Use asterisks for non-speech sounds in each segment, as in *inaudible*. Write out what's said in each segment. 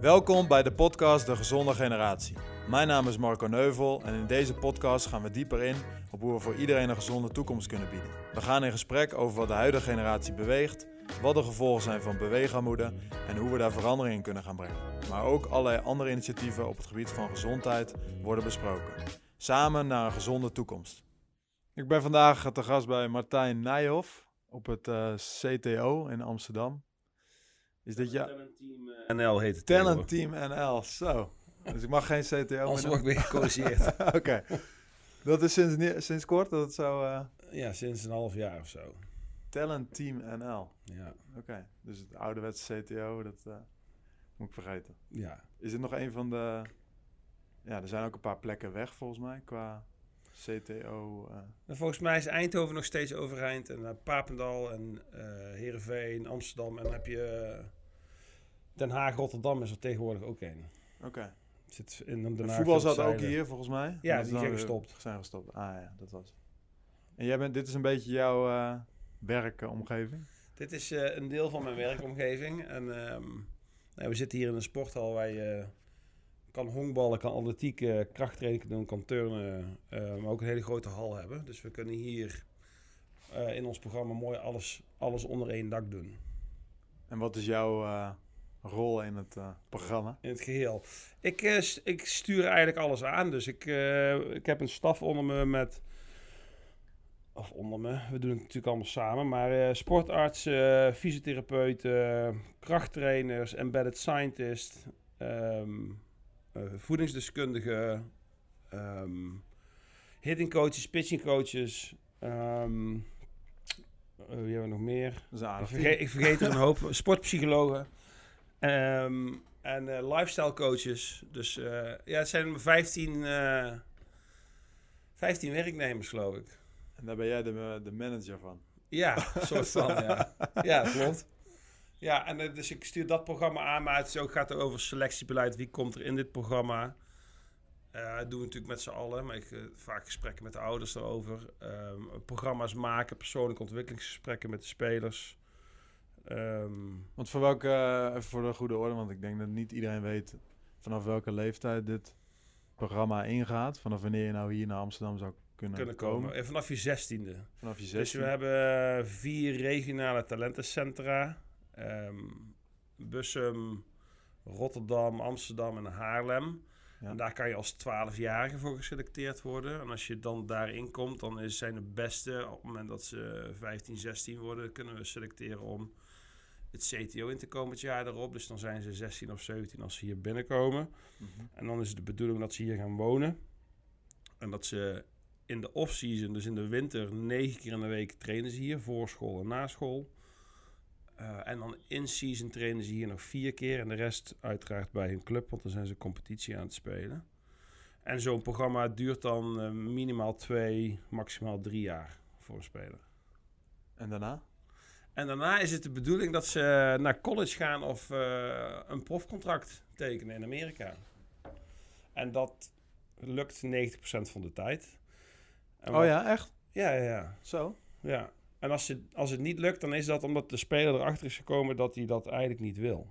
Welkom bij de podcast De Gezonde Generatie. Mijn naam is Marco Neuvel en in deze podcast gaan we dieper in op hoe we voor iedereen een gezonde toekomst kunnen bieden. We gaan in gesprek over wat de huidige generatie beweegt, wat de gevolgen zijn van beweegarmoede en hoe we daar verandering in kunnen gaan brengen. Maar ook allerlei andere initiatieven op het gebied van gezondheid worden besproken. Samen naar een gezonde toekomst. Ik ben vandaag te gast bij Martijn Nijhoff op het eh, CTO in Amsterdam. Is dit ja? Talent Team eh, NL heet het. Talent Team NL, zo. Dus ik mag geen CTO meer Anders doen? word ik weer gecorrigeerd. *laughs* Oké. Dat is sinds, sinds kort dat het zo... eh, ja, sinds een half jaar of zo. Talent Team NL. Ja, Oké, dus het ouderwetse CTO, dat eh, moet ik vergeten. ja. Is het nog een van de... Ja, er zijn ook een paar plekken weg volgens mij qua CTO. eh. En volgens mij is Eindhoven nog steeds overeind. En Papendal en eh Heerenveen, Amsterdam. En dan heb je Den Haag, Rotterdam is er tegenwoordig ook een. Oké. Zit in Den De Haag, voetbal zat ook hier volgens mij. Ja, die zijn gestopt. Zijn gestopt. Ah ja, dat was. En jij bent, dit is een beetje jouw eh werkomgeving? Dit is eh, een deel van mijn werkomgeving. En ehm, nou, we zitten hier in een sporthal waar je kan honkballen, kan atletiek, eh, krachttraining doen, kan turnen. eh, maar ook een hele grote hal hebben. Dus we kunnen hier eh, in ons programma mooi alles, alles onder één dak doen. En wat is jouw eh, rol in het eh, programma? In het geheel. Ik, eh, ik stuur eigenlijk alles aan. Dus ik, eh, ik heb een staf onder me met. Of onder me, we doen het natuurlijk allemaal samen. Maar sportartsen, fysiotherapeuten, krachttrainers, embedded scientist, ehm eh, voedingsdeskundigen, ehm hitting coaches, pitching coaches. ehm eh, wie hebben we nog meer? Ik vergeet, ik vergeet er een hoop. *laughs* Sportpsychologen. Ehm, en eh, lifestyle coaches. Dus eh, ja, het zijn 15, eh 15 werknemers, geloof ik. En daar ben jij de, de manager van. Ja, soort van, ja. *laughs* Ja, klopt. Ja, en eh, dus ik stuur dat programma aan, maar het is ook, gaat er over selectiebeleid. Wie komt er in dit programma? Eh, dat doen we natuurlijk met z'n allen, maar ik eh, vaak gesprekken met de ouders erover. Ehm, programma's maken, persoonlijke ontwikkelingsgesprekken met de spelers. Ehm, Want voor welke, eh, even voor de goede orde, want ik denk dat niet iedereen weet vanaf welke leeftijd dit programma ingaat. Vanaf wanneer je nou hier naar Amsterdam zou kunnen, kunnen komen. komen. En vanaf je zestiende. Vanaf je Dus 16. we hebben eh, vier regionale talentencentra. Ehm Bussum, Rotterdam, Amsterdam en Haarlem. Ja. En daar kan je als 12-jarige voor geselecteerd worden. En als je dan daarin komt, dan is, zijn de beste, op het moment dat ze 15, 16 worden, kunnen we selecteren om het CTO in te komen het jaar erop. Dus dan zijn ze 16 of 17 als ze hier binnenkomen. Mhm. En dan is het de bedoeling dat ze hier gaan wonen. En dat ze in de off-season, dus in de winter, negen keer in de week trainen ze hier, voor school en na school. Eh, en dan in-season trainen ze hier nog vier keer. En de rest uiteraard bij hun club, want dan zijn ze competitie aan het spelen. En zo'n programma duurt dan eh, minimaal twee, maximaal drie jaar voor een speler. En daarna? En daarna is het de bedoeling dat ze naar college gaan of eh, een profcontract tekenen in Amerika. En dat lukt 90% van de tijd. En Oh wat- ja, echt? Ja, ja, ja. Zo? ja. En als, je, als het niet lukt, dan is dat omdat de speler erachter is gekomen dat hij dat eigenlijk niet wil.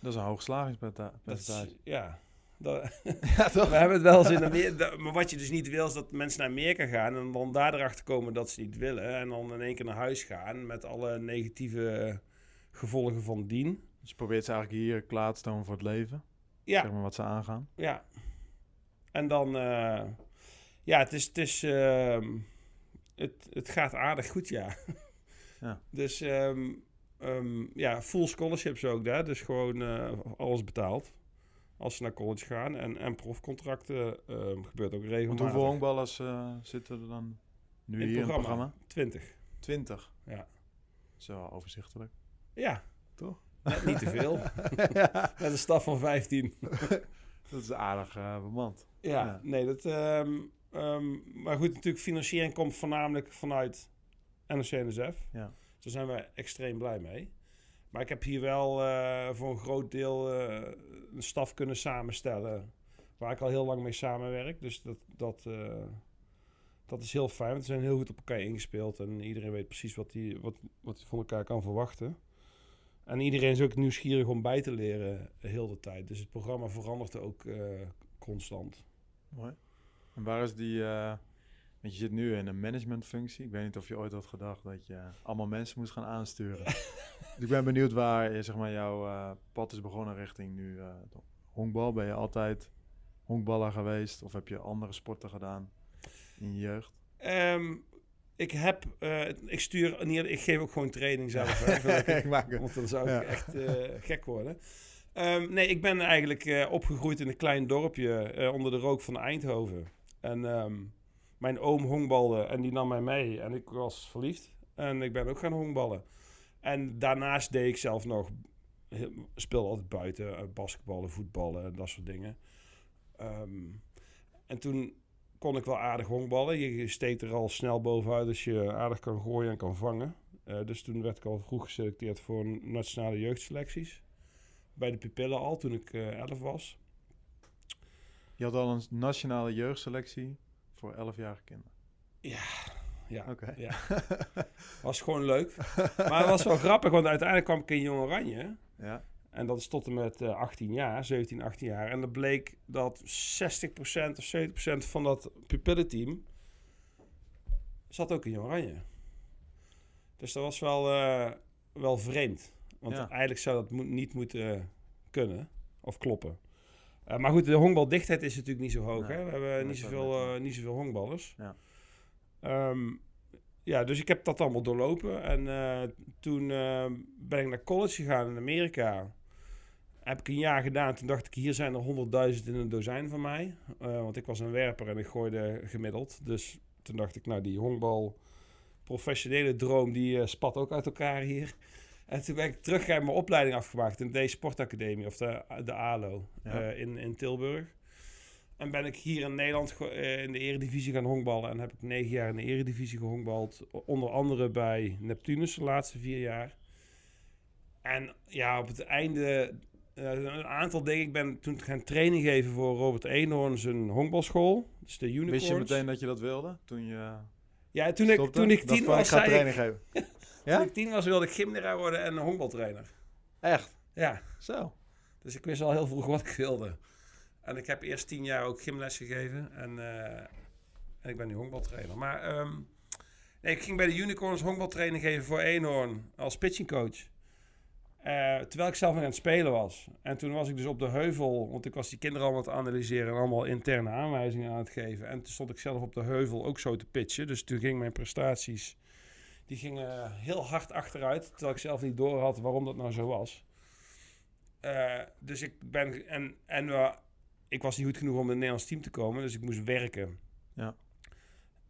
Dat is een hoog Dat slagingspercentage. is, ja. Dat, *laughs* Ja, toch? we hebben het wel eens in Amerika. Maar wat je dus niet wil, is dat mensen naar Amerika gaan en dan daar erachter komen dat ze niet willen. En dan in één keer naar huis gaan met alle negatieve gevolgen van dien. Dus je probeert ze eigenlijk hier klaar te stomen voor het leven. Ja, Zeg maar wat ze aangaan. Ja. En dan, eh, ja, het is, het is, ehm, het, het gaat aardig goed, ja. Ja. *laughs* Dus, ehm, ehm, ja, full scholarships ook daar. Dus gewoon eh, alles betaald. Als ze naar college gaan. En, en profcontracten ehm, gebeurt ook regelmatig. Want hoeveel honkballers eh, zitten er dan nu In hier in het programma? programma? 20. 20. Ja. Zo overzichtelijk. Ja. Toch? Net niet te veel. *laughs* ja, Met een staf van 15. *laughs* dat is aardig eh bemand. Ja, Ja. nee, dat. ehm, ehm, maar goed, natuurlijk, financiering komt voornamelijk vanuit NOC-NSF. Ja. Daar zijn we extreem blij mee. Maar ik heb hier wel eh, voor een groot deel eh, een staf kunnen samenstellen. Waar ik al heel lang mee samenwerk. Dus dat, dat, eh, dat is heel fijn. want We zijn heel goed op elkaar ingespeeld. En iedereen weet precies wat hij wat, wat van elkaar kan verwachten. en iedereen is ook nieuwsgierig om bij te leren heel de tijd. Dus het programma verandert ook constant. Mooi. En waar is die... Uh, want je zit nu in een managementfunctie. Ik weet niet of je ooit had gedacht dat je allemaal mensen moest gaan aansturen. *laughs* dus ik ben benieuwd waar zeg maar, jouw pad is begonnen richting nu honkbal. Ben je altijd honkballer geweest? Of heb je andere sporten gedaan in je jeugd? Um, ik heb, uh, ik stuur niet, ik geef ook gewoon training zelf. Hè, *laughs* ik maak Want dan zou ik echt uh, gek worden. Um, nee, ik ben eigenlijk uh, opgegroeid in een klein dorpje onder de rook van Eindhoven. En um, mijn oom honkbalde en die nam mij mee. En ik was verliefd. En ik ben ook gaan honkballen. En daarnaast deed ik zelf nog, speel altijd buiten, basketballen, voetballen, dat soort dingen. Um, en toen kon ik wel aardig honkballen. Je steekt er al snel bovenuit als je aardig kan gooien en kan vangen. Uh, dus toen werd ik al vroeg geselecteerd voor nationale jeugdselecties. Bij de Pupillen al, toen ik uh, eh, 11 was. Je had al een nationale jeugdselectie voor 11-jarige kinderen? Ja, ja. Oké. Ja. *laughs* was gewoon leuk. Maar het was wel *laughs* grappig, want uiteindelijk kwam ik in Jong Oranje. Ja. En dat is tot en met 18 eh, jaar, 17, 18 jaar. En dan bleek dat 60% of 70% van dat pupillenteam zat ook in Oranje. Dus dat was wel, uh, wel vreemd. Want eigenlijk zou dat niet moeten kunnen of kloppen. Uh, maar goed, de honkbaldichtheid is natuurlijk niet zo hoog. hè? We hebben niet, zoveel, uh, niet zoveel honkballers. Ja. Um, ja, dus ik heb dat allemaal doorlopen. En toen ben ik naar college gegaan in Amerika heb ik een jaar gedaan. Toen dacht ik, hier zijn er honderdduizend in een dozijn van mij. Want ik was een werper en ik gooide gemiddeld. Dus toen dacht ik, nou die honkbal professionele droom, die spat ook uit elkaar hier. En toen ben ik terug mijn opleiding afgemaakt in de Sportacademie, of de, de ALO, uh, in, in Tilburg. En ben ik hier in Nederland in de eredivisie gaan honkballen. En heb ik negen jaar in de eredivisie gehonkbald. Onder andere bij Neptunus de laatste vier jaar. En ja, op het einde uh, een aantal dingen. Ik ben toen gaan training geven voor Robert Eenhoorn zijn honkbalschool. Dus de Unicorns. Wist je meteen dat je dat wilde? Toen je Ja, toen ik, toen ik tien was, ik training geven. *laughs* ja? Toen ik tien was, wilde ik gymleraar worden en honkbaltrainer. Echt? Ja. Zo. Dus ik wist al heel vroeg wat ik wilde. En ik heb eerst tien jaar ook gymles gegeven. En, uh, en ik ben nu honkbaltrainer. Maar um, nee, ik ging bij de Unicorns honkbaltraining geven voor Eenhoorn als pitchingcoach. Uh, terwijl ik zelf nog aan het spelen was. En toen was ik dus op de heuvel, want ik was die kinderen allemaal aan het analyseren en allemaal interne aanwijzingen aan het geven. En toen stond ik zelf op de heuvel ook zo te pitchen. Dus toen gingen mijn prestaties, die gingen heel hard achteruit. Terwijl ik zelf niet door had waarom dat nou zo was. Uh, dus ik ben, en, en uh, ik was niet goed genoeg om in het Nederlands team te komen, dus ik moest werken. Ja.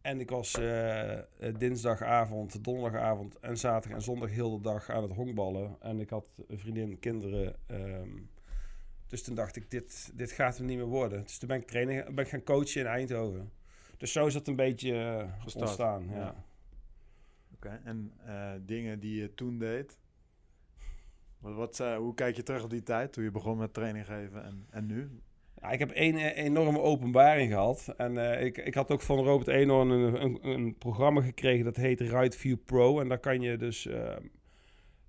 En ik was uh, dinsdagavond, donderdagavond en zaterdag en zondag heel de dag aan het honkballen. En ik had een vriendin, kinderen. Um, dus toen dacht ik, dit, dit gaat er niet meer worden. Dus toen ben ik, training, ben ik gaan coachen in Eindhoven. Dus zo is dat een beetje ontstaan. Ja. ja. En uh, dingen die je toen deed? Wat, wat, hoe kijk je terug op die tijd, toen je begon met training geven en, en nu? Ja, ik heb één eh, enorme openbaring gehad. En ik, ik had ook van Robert Eenhoorn een, een, een, programma gekregen dat heet Right View Pro. En daar kan je dus uh,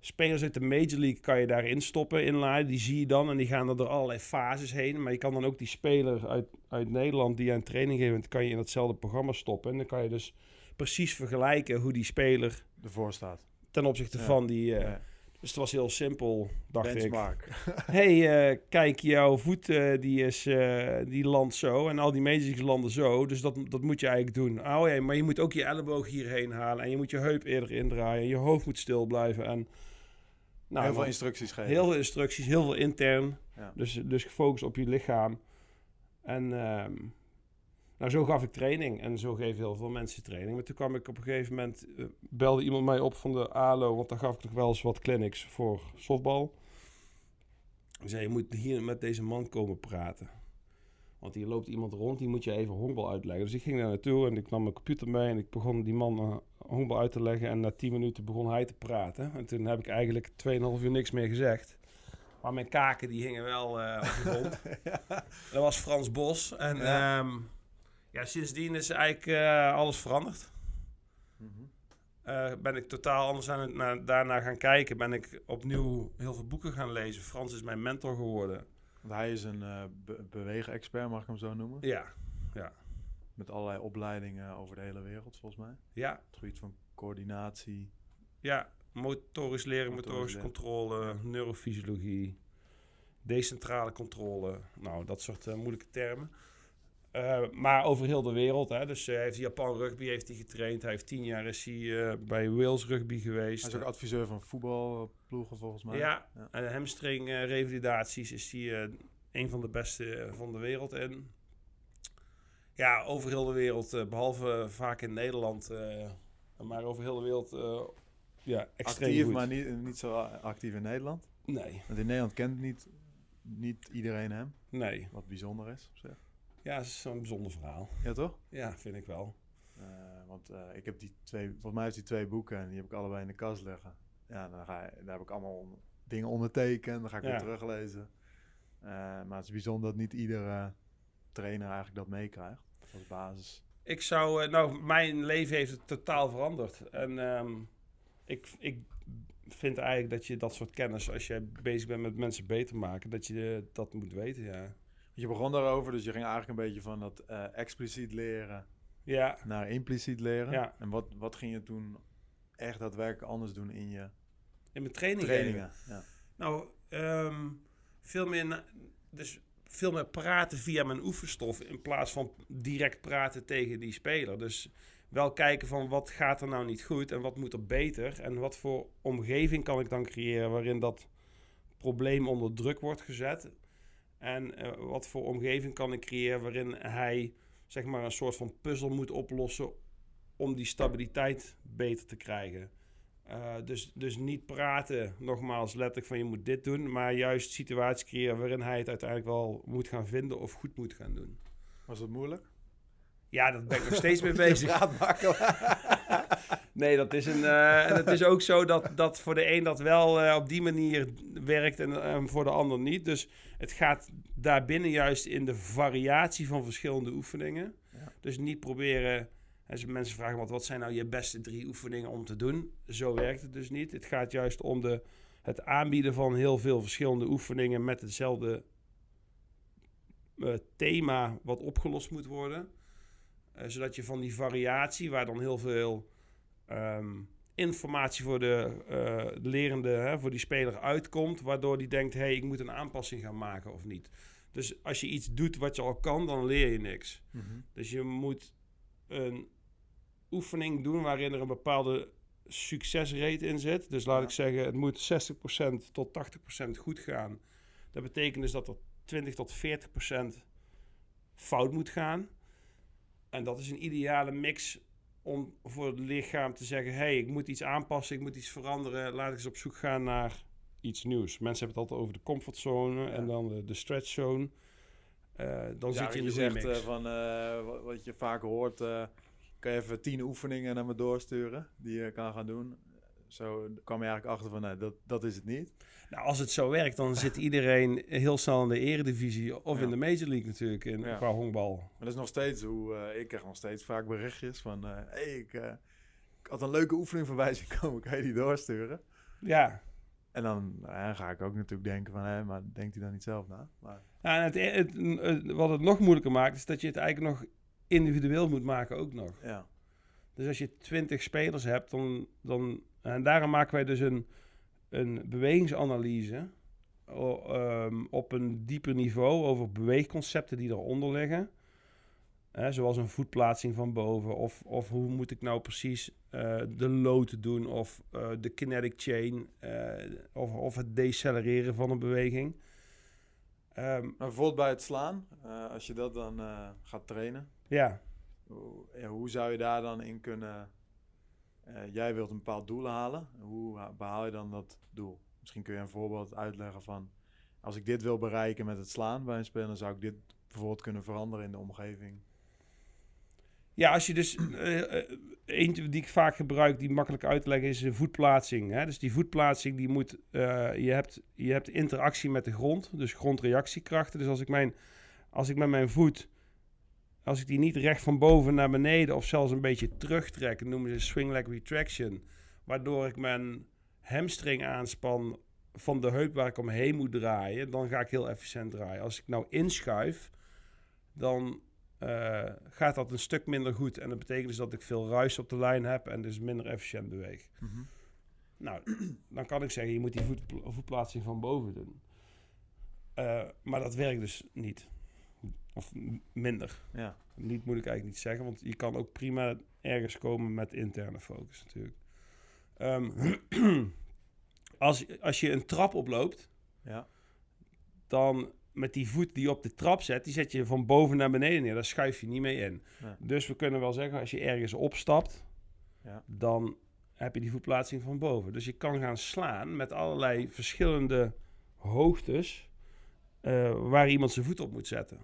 spelers uit de Major League kan je daarin stoppen, inladen. Die zie je dan en die gaan er door allerlei fases heen. Maar je kan dan ook die speler uit, uit Nederland die aan training geeft, kan je in hetzelfde programma stoppen. En dan kan je dus precies vergelijken hoe die speler ervoor staat. Ten opzichte van die... Ja. Dus het was heel simpel, dacht Benchmark. ik. *laughs* hey, uh, kijk, jouw voet uh, die, is, die landt zo en al die medische landen zo. Dus dat, dat moet je eigenlijk doen. Oh ja, maar je moet ook je elleboog hierheen halen en je moet je heup eerder indraaien. En je hoofd moet stil blijven. En, nou, heel veel instructies geven. Heel veel instructies, heel veel intern. Ja. Dus, dus gefocust op je lichaam. En... Ehm, nou, zo gaf ik training en zo geven heel veel mensen training. Maar toen kwam ik op een gegeven moment, uh, belde iemand mij op van de ALO, want dan gaf ik nog wel eens wat clinics voor softbal. Ik zei, je moet hier met deze man komen praten. Want hier loopt iemand rond, die moet je even honkbal uitleggen. Dus ik ging daar naartoe en ik nam mijn computer mee en ik begon die man uh, honkbal uit te leggen. En na tien minuten begon hij te praten. En toen heb ik eigenlijk 2,5 uur niks meer gezegd. Maar mijn kaken die hingen wel uh, op de grond. *laughs* Dat was Frans Bos. En ja. um, ja, sindsdien is eigenlijk uh, alles veranderd. Mm -hmm. eh, ben ik totaal anders aan het na, daarna gaan kijken. Ben ik opnieuw heel veel boeken gaan lezen. Frans is mijn mentor geworden. Want hij is een eh be beweegexpert, mag ik hem zo noemen. Ja, Met allerlei opleidingen over de hele wereld, volgens mij. ja, het gebied van coördinatie. ja. Motorisch leren, Motorisch leren. controle, neurofysiologie, decentrale controle. Nou, dat soort eh, moeilijke termen. Eh, maar over heel de wereld. Hè. Dus hij heeft Japan rugby heeft hij getraind. Hij heeft tien jaar is hij, eh, bij Wales rugby geweest. Hij is ook adviseur van voetbalploegen, volgens mij. Ja, Ja. en hamstring eh, revalidaties is hij eh, een van de beste eh, van de wereld in. Ja, over heel de wereld, eh, behalve vaak in Nederland, eh, maar over heel de wereld, eh, ja, extreem Actief, goed. maar niet, niet zo actief in Nederland. Nee, Want in Nederland kent niet, niet iedereen hem. nee. Wat bijzonder is, op zich. Ja, het is zo'n bijzonder verhaal. Ja, toch? Ja, vind ik wel. Eh, want eh, ik heb die twee, volgens mij heeft hij twee boeken en die heb ik allebei in de kast liggen. Ja, dan ga daar heb ik allemaal dingen ondertekend, dan ga ik Ja. weer teruglezen. Eh, maar het is bijzonder dat niet iedere trainer eigenlijk dat meekrijgt als basis. Ik zou, nou, mijn leven heeft het totaal veranderd. En ehm, ik, ik vind eigenlijk dat je dat soort kennis, als je bezig bent met mensen beter maken, dat je dat moet weten, ja. Je begon daarover, dus je ging eigenlijk een beetje van dat eh, expliciet leren Ja, naar impliciet leren. Ja. En wat, wat ging je toen echt daadwerkelijk anders doen in je in mijn training trainingen? Ja. Nou, ehm, veel meer, na- dus veel meer praten via mijn oefenstof in plaats van direct praten tegen die speler. Dus wel kijken van wat gaat er nou niet goed en wat moet er beter en wat voor omgeving kan ik dan creëren waarin dat probleem onder druk wordt gezet. En eh, wat voor omgeving kan ik creëren waarin hij zeg maar een soort van puzzel moet oplossen om die stabiliteit beter te krijgen. Uh, dus, dus niet praten, nogmaals, letterlijk van je moet dit doen, maar juist situaties creëren waarin hij het uiteindelijk wel moet gaan vinden of goed moet gaan doen. Was dat moeilijk? Ja, daar ben ik nog *laughs* steeds mee bezig. Nee, dat is een. eh, en het is ook zo dat, dat voor de een dat wel eh, op die manier werkt en voor de ander niet. Dus het gaat daarbinnen juist in de variatie van verschillende oefeningen. Ja. Dus niet proberen. Als mensen vragen wat, wat zijn nou je beste drie oefeningen om te doen? Zo werkt het dus niet. Het gaat juist om de, het aanbieden van heel veel verschillende oefeningen met hetzelfde eh, thema wat opgelost moet worden. Zodat je van die variatie, waar dan heel veel ehm, informatie voor de eh, lerende, hè, voor die speler uitkomt, waardoor die denkt, hé, hey, ik moet een aanpassing gaan maken of niet. Dus als je iets doet wat je al kan, dan leer je niks. Mhm. Dus je moet een oefening doen waarin er een bepaalde succesrate in zit. Dus laat Ja. ik zeggen, het moet 60% tot 80% goed gaan. Dat betekent dus dat er 20 tot 40% fout moet gaan. En dat is een ideale mix om voor het lichaam te zeggen: hey, ik moet iets aanpassen, ik moet iets veranderen. Laat ik eens op zoek gaan naar iets nieuws. Mensen hebben het altijd over de comfortzone en dan de, de stretchzone. Eh dan Ja, zit je in de zegt eh, van eh, wat, je vaak hoort, kan je even tien oefeningen naar me doorsturen die je kan gaan doen. Zo kwam je eigenlijk achter van, nee, dat, dat is het niet. Nou, als het zo werkt, dan zit iedereen heel snel in de eredivisie of Ja. in de Major League natuurlijk, in, Ja. qua honkbal. Maar dat is nog steeds hoe, eh, ik krijg nog steeds vaak berichtjes van, eh hey, ik, eh, ik had een leuke oefening voorbij zien komen, kan je die doorsturen? Ja, En dan nou ga ik ook natuurlijk denken van, hé, maar denkt hij dan niet zelf na? Maar, Ja, en het, het, het- wat het nog moeilijker maakt, is dat je het eigenlijk nog individueel moet maken ook nog. ja. Dus als je 20 spelers hebt, dan, dan en daarom maken wij dus een, een bewegingsanalyse o- ehm, op een dieper niveau over beweegconcepten die eronder liggen. Zoals een voetplaatsing van boven, of, of hoe moet ik nou precies eh, de load doen, of eh, de kinetic chain, eh, of, of het decelereren van een beweging. Maar bijvoorbeeld bij het slaan, als je dat dan gaat trainen, ja, hoe zou je daar dan in kunnen... eh, jij wilt een bepaald doel halen. Hoe ha- behaal je dan dat doel? Misschien kun je een voorbeeld uitleggen van... Als ik dit wil bereiken met het slaan bij een speler... dan zou ik dit bijvoorbeeld kunnen veranderen in de omgeving. Ja, als je dus... eh, eentje die ik vaak gebruik, die makkelijk uit te leggen, is de voetplaatsing. Hè? Dus die voetplaatsing, die moet... je, hebt, je hebt interactie met de grond, dus grondreactiekrachten. Dus als ik, mijn, als ik met mijn voet als ik die niet recht van boven naar beneden of zelfs een beetje terugtrek, dat noemen ze swing leg retraction, waardoor ik mijn hamstring aanspan van de heup waar ik omheen moet draaien, dan ga ik heel efficiënt draaien. Als ik nou inschuif, dan eh, gaat dat een stuk minder goed. En dat betekent dus dat ik veel ruis op de lijn heb en dus minder efficiënt beweeg. Mhm. Nou, dan kan ik zeggen, je moet die voet, voetplaatsing van boven doen. Eh, maar dat werkt dus niet. Of minder. Ja. Niet moet ik eigenlijk niet zeggen, want je kan ook prima ergens komen met interne focus natuurlijk. Ehm, *clears throat* als, als je een trap oploopt, Ja. dan met die voet die je op de trap zet, die zet je van boven naar beneden neer. Daar schuif je niet mee in. Dus we kunnen wel zeggen, als je ergens opstapt, Ja. dan heb je die voetplaatsing van boven. Dus je kan gaan slaan met allerlei verschillende hoogtes eh, waar iemand zijn voet op moet zetten.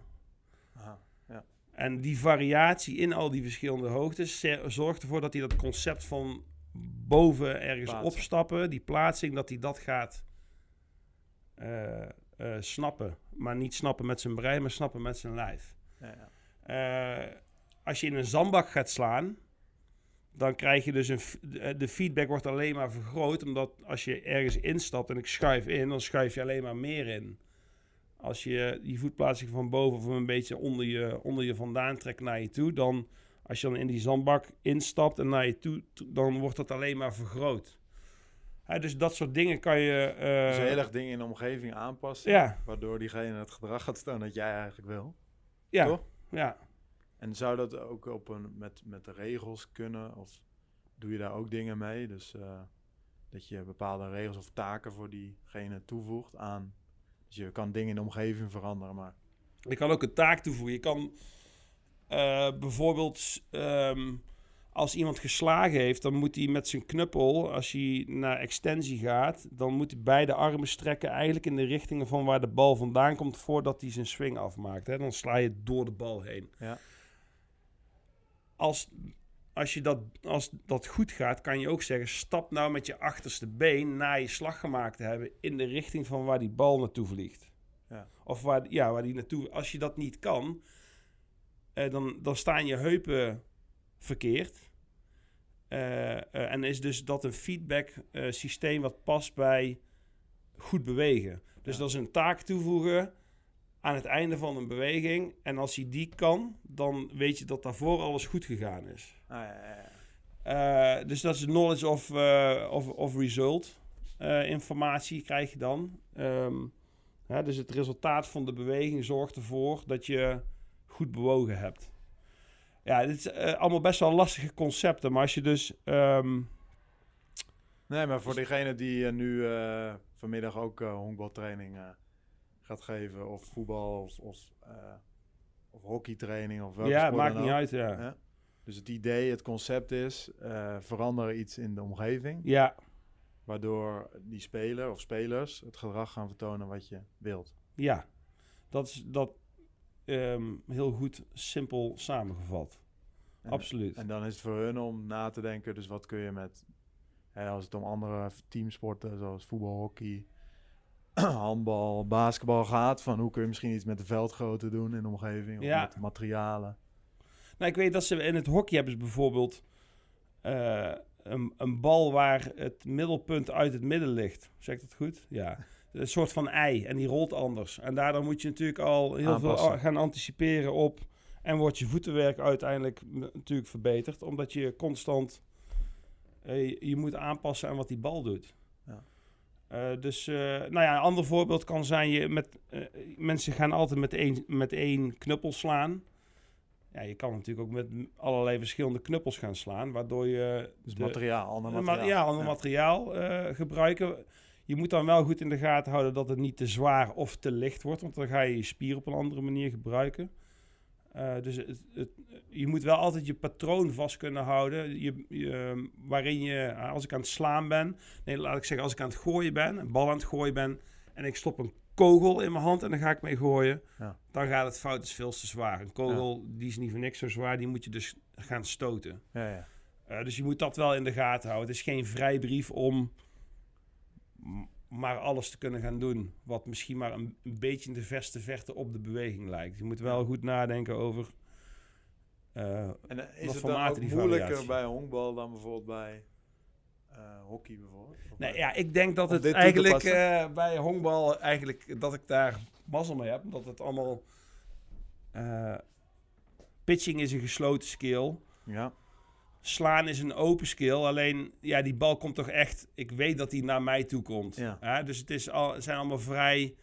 Aha. En die variatie in al die verschillende hoogtes zorgt ervoor dat hij dat concept van boven ergens Plaatsen. opstappen, die plaatsing, dat hij dat gaat eh, eh, snappen. Maar niet snappen met zijn brein, maar snappen met zijn lijf. Ja, ja. Eh, als je in een zandbak gaat slaan, dan krijg je dus een. De feedback wordt alleen maar vergroot, omdat als je ergens instapt en ik schuif in, dan schuif je alleen maar meer in. Als je die voetplaatsing van boven of een beetje onder je, onder je vandaan trekt naar je toe, dan als je dan in die zandbak instapt en naar je toe, to- dan wordt dat alleen maar vergroot. Dus dat soort dingen kan je. Dus heel erg dingen in de omgeving aanpassen. ja, Waardoor diegene het gedrag gaat staan dat jij eigenlijk wil. ja, Toch? ja. En zou dat ook op een, met, met de regels kunnen? Of doe je daar ook dingen mee? Dus eh, dat je bepaalde regels of taken voor diegene toevoegt aan. Dus je kan dingen in de omgeving veranderen, maar Je kan ook een taak toevoegen. Je kan eh, bijvoorbeeld, em, als iemand geslagen heeft, dan moet hij met zijn knuppel, als hij naar extensie gaat, dan moet hij beide armen strekken eigenlijk in de richting van waar de bal vandaan komt voordat hij zijn swing afmaakt. Hè? Dan sla je door de bal heen. Ja. Als, als, je dat, als dat goed gaat, kan je ook zeggen, stap nou met je achterste been na je slag gemaakt te hebben in de richting van waar die bal naartoe vliegt. Ja. Of waar, ja, waar die naartoe... Als je dat niet kan, eh, dan, dan staan je heupen verkeerd. Eh, eh, en is dus dat een feedback eh, systeem wat past bij goed bewegen. Dus Ja. dat is een taak toevoegen aan het einde van een beweging. En als hij die kan, dan weet je dat daarvoor alles goed gegaan is. Ah, ja, ja. Eh, dus dat is knowledge of, eh, of, of result eh, informatie krijg je dan. Ehm, hè, dus het resultaat van de beweging zorgt ervoor dat je goed bewogen hebt. Ja, dit is allemaal best wel lastige concepten. Maar als je dus... ehm, Nee, maar voor diegene die nu vanmiddag ook honkbaltraining gaat geven, of voetbal, of, of, eh, of hockeytraining, of welke ja, maakt niet uit, ja. Ja. Dus het idee, het concept is, eh verander iets in de omgeving, Ja, waardoor die speler of spelers het gedrag gaan vertonen wat je wilt. ja. Dat is dat ehm, heel goed, simpel samengevat. En, Absoluut. En dan is het voor hun om na te denken, dus wat kun je met, hè, als het om andere teamsporten zoals voetbal, hockey, *clears throat* handbal, basketbal gaat, van hoe kun je misschien iets met de veldgrootte doen in de omgeving, of Ja. met materialen. Nou, ik weet dat ze in het hockey hebben ze bijvoorbeeld eh, een, een bal waar het middelpunt uit het midden ligt. Zeg ik dat goed? Ja. Een soort van ei en die rolt anders. En daardoor moet je natuurlijk al heel Aanpassen. veel gaan anticiperen op. En wordt je voetenwerk uiteindelijk natuurlijk verbeterd, omdat je constant eh, je moet aanpassen aan wat die bal doet. Eh, dus, eh, nou ja, een ander voorbeeld kan zijn, je met, eh, mensen gaan altijd met één, met één knuppel slaan. Ja, je kan natuurlijk ook met allerlei verschillende knuppels gaan slaan, waardoor je... Dus de- materiaal, ander materiaal. ja, ander materiaal gebruiken. Je moet dan wel goed in de gaten houden dat het niet te zwaar of te licht wordt, want dan ga je je spier op een andere manier gebruiken. Eh, dus het, het, je moet wel altijd je patroon vast kunnen houden. Je, je, waarin je, als ik aan het slaan ben, nee, laat ik zeggen, als ik aan het gooien ben, een bal aan het gooien ben, en ik stop een kogel in mijn hand en dan ga ik mee gooien, Ja. dan gaat het fout, is veel te zwaar. Een kogel, die is niet voor niks zo zwaar, die moet je dus gaan stoten. Ja, ja. Eh, dus je moet dat wel in de gaten houden. Het is geen vrijbrief om maar alles te kunnen gaan doen. Wat misschien maar een, een beetje in de verste verte op de beweging lijkt. Je moet wel goed nadenken over eh, En eh, is het dan ook moeilijker bij honkbal dan bijvoorbeeld bij eh, hockey bijvoorbeeld? Nee, bij- ja, ik denk dat Om het eigenlijk bij honkbal eigenlijk dat ik daar mazzel mee heb. Dat het allemaal pitching is een gesloten skill. ja. Slaan is een open skill. Alleen ja, die bal komt toch echt. Ik weet dat die naar mij toe komt. Ja. Dus het, is al, het zijn allemaal vrij.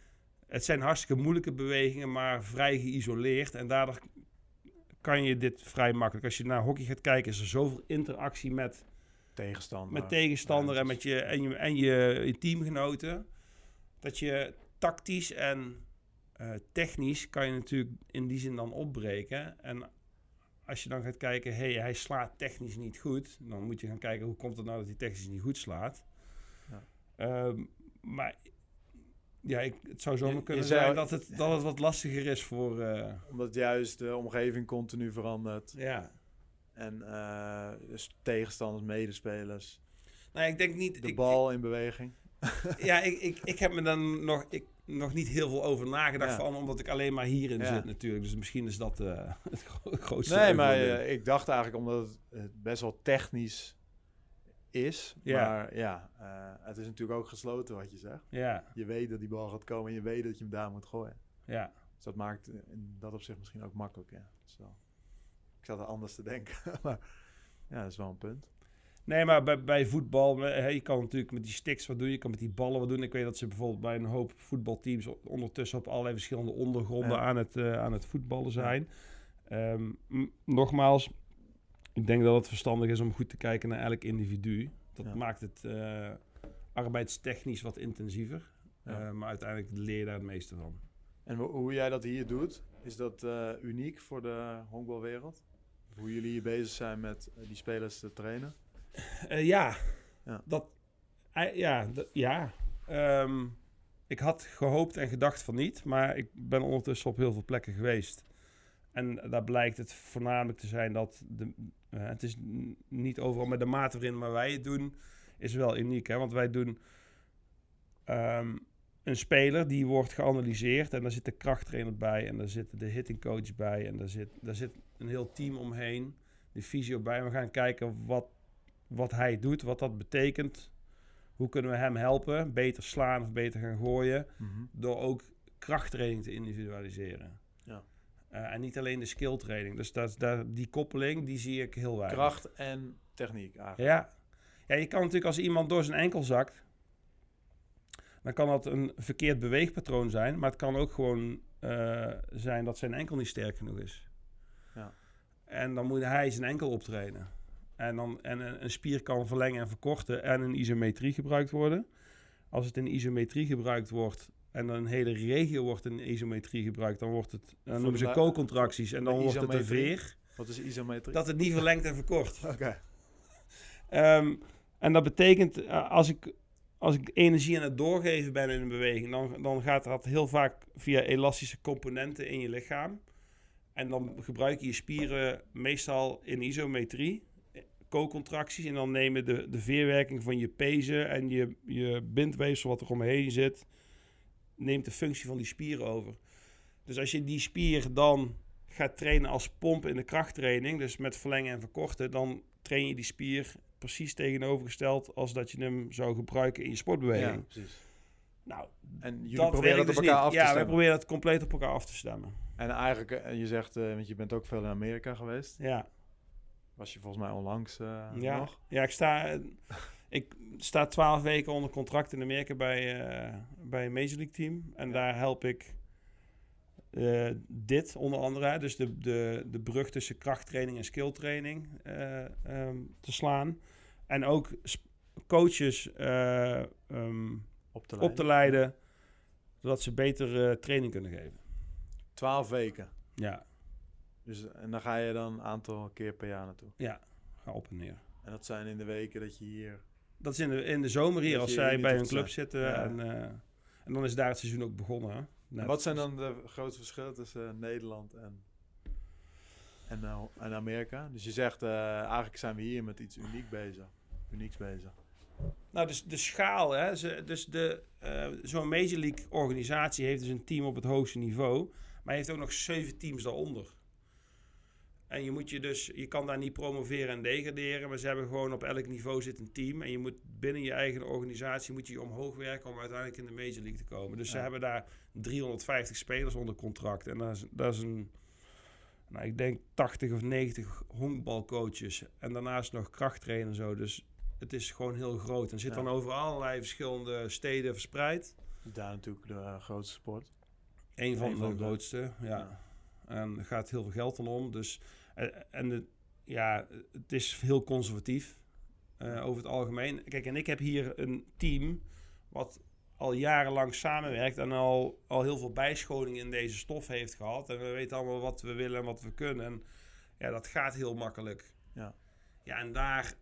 Het zijn hartstikke moeilijke bewegingen, maar vrij geïsoleerd. En daardoor kan je dit vrij makkelijk. Als je naar hockey gaat kijken, is er zoveel interactie met tegenstander. met tegenstander ja, en met je, en je, en je, je teamgenoten. Dat je tactisch en eh, technisch kan je natuurlijk in die zin dan opbreken. En als je dan gaat kijken, hey, hij slaat technisch niet goed. Dan moet je gaan kijken, hoe komt het nou dat hij technisch niet goed slaat? Ja. Ehm, maar ja, ik, het zou zomaar je kunnen zou- zijn dat het, dat het wat lastiger is voor... eh, Omdat juist de omgeving continu verandert. ja. En eh, dus tegenstanders, medespelers. Nou, ik denk niet... De ik- bal in beweging. Ja, ik, ik, ik heb me dan nog, ik, nog niet heel veel over nagedacht. Ja. Van, omdat ik alleen maar hierin Ja. zit natuurlijk. Dus misschien is dat eh, *laughs* het gro- grootste. Nee, maar eh, ik dacht eigenlijk omdat het, het best wel technisch is. Ja. Maar ja, eh, het is natuurlijk ook gesloten wat je zegt. ja, Je weet dat die bal gaat komen en je weet dat je hem daar moet gooien. ja. Dus dat maakt in dat opzicht misschien ook makkelijk. Ja. Dus wel- ik zat er anders te denken. *laughs* maar ja, dat is wel een punt. Nee, maar bij, bij voetbal, eh, hè, je kan natuurlijk met die sticks wat doen. Je kan met die ballen wat doen. Ik weet dat ze bijvoorbeeld bij een hoop voetbalteams ondertussen op allerlei verschillende ondergronden Ja. aan, het, eh, aan het voetballen zijn. Ehm, nogmaals, ik denk dat het verstandig is om goed te kijken naar elk individu. Dat Ja. maakt het eh, arbeidstechnisch wat intensiever. Ja. Eh, maar uiteindelijk leer je daar het meeste van. En ho- hoe jij dat hier doet, is dat eh, uniek voor de honkbalwereld? Hoe jullie hier bezig zijn met eh, die spelers te trainen? Eh, ja. Ja. dat. ja, ja. Ehm, ik had gehoopt en gedacht van niet, maar ik ben ondertussen op heel veel plekken geweest. En daar blijkt het voornamelijk te zijn dat de, eh, het is niet overal, maar de mate waarin maar wij het doen is wel uniek. Hè? Want wij doen ehm, een speler die wordt geanalyseerd en daar zit de krachttrainer bij en daar zit de hitting coach bij en daar zit, daar zit een heel team omheen, de fysio bij. En we gaan kijken wat, wat hij doet, wat dat betekent. Hoe kunnen we hem helpen, beter slaan of beter gaan gooien, door ook krachttraining te individualiseren. Ja. Eh, en niet alleen de skill training. Dus dat, die koppeling, die zie ik heel weinig. Kracht en techniek eigenlijk. Ja. ja, je kan natuurlijk als iemand door zijn enkel zakt, dan kan dat een verkeerd beweegpatroon zijn, maar het kan ook gewoon eh, zijn dat zijn enkel niet sterk genoeg is. Ja. En dan moet hij zijn enkel optrainen. En, dan, en een, spier kan verlengen en verkorten en in isometrie gebruikt worden. Als het in isometrie gebruikt wordt en een hele regio wordt in isometrie gebruikt, dan wordt het, dan noemen ze co-contracties en dan wordt het een veer. Wat is isometrie? Dat het niet verlengt en verkort. *laughs* Oké. Ehm, en dat betekent, eh, als ik, als ik energie aan het doorgeven ben in een beweging, dan, dan gaat dat heel vaak via elastische componenten in je lichaam. En dan gebruik je je spieren meestal in isometrie, eh, co-contracties. En dan nemen de, de veerwerking van je pezen en je, je bindweefsel wat er omheen zit, neemt de functie van die spieren over. Dus als je die spier dan gaat trainen als pomp in de krachttraining, dus met verlengen en verkorten, dan train je die spier precies tegenovergesteld als dat je hem zou gebruiken in je Ja, sportbeweging. precies. Nou, En jullie dat proberen dat op dus elkaar niet. af te Ja, wij stemmen. proberen dat compleet op elkaar af te stemmen. En eigenlijk, eh, je zegt, eh, want je bent ook veel in Amerika geweest. Ja, Was je volgens mij onlangs eh, ja. nog? ja ik sta, ik sta twaalf weken onder contract in Amerika bij, eh, bij een Major League team. En Ja. daar help ik eh, dit onder andere, dus de, de, de brug tussen krachttraining en skilltraining eh, ehm, te slaan. En ook coaches eh, ehm, Op te op te leiden, zodat ze beter eh, training kunnen geven. Twaalf weken. Ja, Dus, en dan ga je dan een aantal keer per jaar naartoe. ga op en neer. En dat zijn in de weken dat je hier... Dat is in de, in de zomer hier, als zij bij hun club zijn. zitten. Ja. En, eh, en dan is daar het seizoen ook begonnen. wat zijn dan de grootste verschillen tussen eh, Nederland en, en, eh, en Amerika? Dus je zegt, eigenlijk zijn we hier met iets uniek bezig. Unieks bezig. Nou, dus de schaal, hè. Ze, dus de, zo'n Major League organisatie heeft dus een team op het hoogste niveau. Maar heeft ook nog zeven teams daaronder. En je, moet je, dus, je kan daar niet promoveren en degraderen, maar ze hebben gewoon op elk niveau zit een team. En je moet binnen je eigen organisatie moet je omhoog werken om uiteindelijk in de Major League te komen. Dus ze hebben daar 350 spelers onder contract. En dat is, dat is een, nou, ik denk 80 of 90 honkbalcoaches. En daarnaast nog krachttrainer en zo. Dus het is gewoon heel groot. En zit Ja. dan over allerlei verschillende steden verspreid. Daar natuurlijk de grootste sport. Een van Een de van de- grootste, ja. En er gaat heel veel geld dan om. Dus, eh, en de, ja, het is heel conservatief eh, over het algemeen. Kijk, en ik heb hier een team wat al jarenlang samenwerkt en al, al heel veel bijscholing in deze stof heeft gehad. En we weten allemaal wat we willen en wat we kunnen. En ja, dat gaat heel makkelijk. Ja. Ja, en daar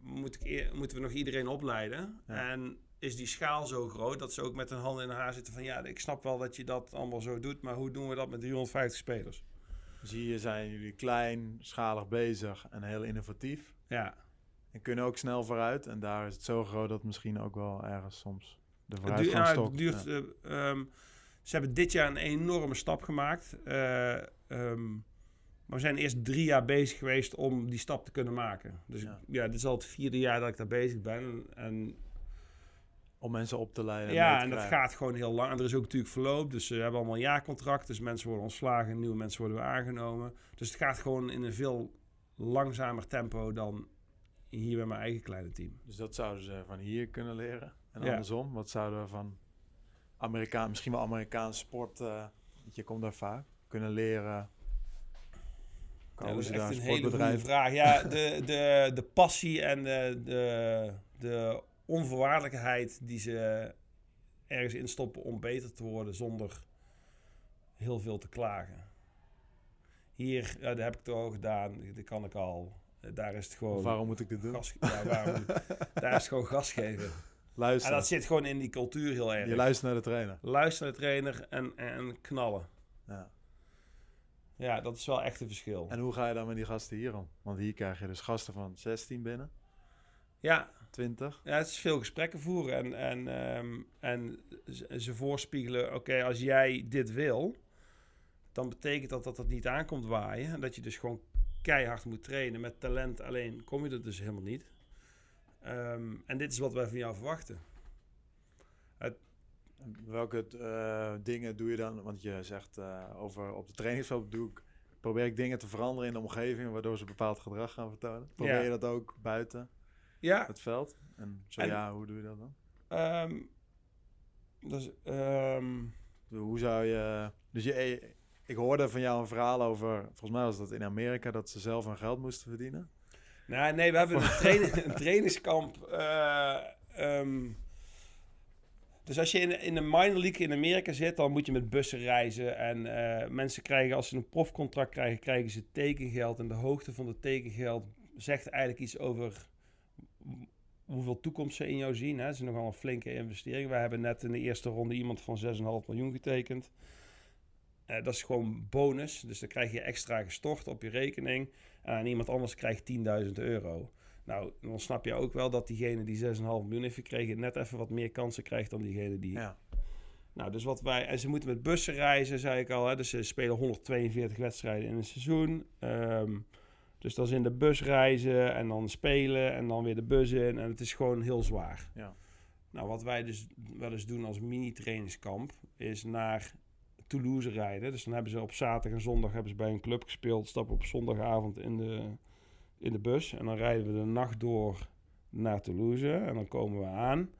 moet ik moeten we nog iedereen opleiden. Ja. En is die schaal zo groot dat ze ook met hun handen in haar zitten van... ja, ik snap wel dat je dat allemaal zo doet, maar hoe doen we dat met 350 spelers? Dus hier zijn jullie klein, schalig bezig en heel innovatief. Ja, En kunnen ook snel vooruit. En daar is het zo groot dat misschien ook wel ergens soms de het, duurt, vooruitgang ja, stokt. duurt... Ja. eh, ehm, ze hebben dit jaar een enorme stap gemaakt. Eh, ehm, maar we zijn eerst drie jaar bezig geweest om die stap te kunnen maken. Dus Ja. ja, dit is al het vierde jaar dat ik daar bezig ben. En Om mensen op te leiden. Ja, te en dat gaat gewoon heel lang. En er is ook natuurlijk verloop. Dus we hebben allemaal een jaarcontract. Dus mensen worden ontslagen, nieuwe mensen worden weer aangenomen. Dus het gaat gewoon in een veel langzamer tempo dan hier bij mijn eigen kleine team. Dus dat zouden ze van hier kunnen leren. En Ja. andersom, wat zouden we van Amerikaan, misschien wel Amerikaanse sport, eh, je komt daar vaak, kunnen leren? Ja, dat is ze echt daar een hele goede vraag. Ja, de, de, de passie en de, de, de onvoorwaardelijkheid die ze ergens instoppen om beter te worden zonder heel veel te klagen. Hier, ja, dat heb ik toch al gedaan. Dat kan ik al. Daar is het gewoon... Waarom moet ik dit doen? Gas, ja, waarom? Daar is het gewoon gas geven. En Luister. dat zit gewoon in die cultuur heel erg. Je luistert naar de trainer. Luister naar de trainer en, en knallen. Ja. Ja, dat is wel echt een verschil. En hoe ga je dan met die gasten hier om? Want hier krijg je dus gasten van 16 binnen, Ja, 20. ja, het is veel gesprekken voeren en, en, ehm, en ze voorspiegelen... Oké, als jij dit wil, dan betekent dat dat het niet aankomt waaien. En dat je dus gewoon keihard moet trainen. Met talent alleen kom je er dus helemaal niet. Ehm, en dit is wat wij van jou verwachten. Welke eh, dingen doe je dan? Want je zegt eh, over op de trainingsveld doe ik, probeer ik dingen te veranderen in de omgeving waardoor ze bepaald gedrag gaan vertonen. Probeer Ja. je dat ook buiten Ja, het veld? En zo En- ja, hoe doe je dat dan? ehm, dus, ehm, Hoe zou je... Dus je, eh, ik hoorde van jou een verhaal over, volgens mij was dat in Amerika, dat ze zelf hun geld moesten verdienen. Nou, nee, we hebben *laughs* een, trainingskamp. ehm, dus als je in, in een minor league in Amerika zit, dan moet je met bussen reizen. En eh, mensen krijgen, als ze een profcontract krijgen, krijgen ze tekengeld. En de hoogte van het tekengeld zegt eigenlijk iets over hoeveel toekomst ze in jou zien. Hè. Het is nogal een flinke investering. We hebben net in de eerste ronde iemand van 6,5 miljoen getekend. Eh, dat is gewoon bonus. Dus dan krijg je extra gestort op je rekening. En iemand anders krijgt 10.000 euro. Nou, dan snap je ook wel dat diegene die 6,5 miljoen heeft gekregen... net even wat meer kansen krijgt dan diegene die... Ja. Nou, dus wat wij... En ze moeten met bussen reizen, zei ik al. Hè? Dus ze spelen 142 wedstrijden in een seizoen. Ehm, dus dat is in de bus reizen en dan spelen en dan weer de bus in. En het is gewoon heel zwaar. Ja. Nou, wat wij dus wel eens doen als mini-trainingskamp... is naar Toulouse rijden. Dus dan hebben ze op zaterdag en zondag hebben ze bij een club gespeeld. Stappen op zondagavond in de, in de bus. En dan rijden we de nacht door naar Toulouse. En dan komen we aan.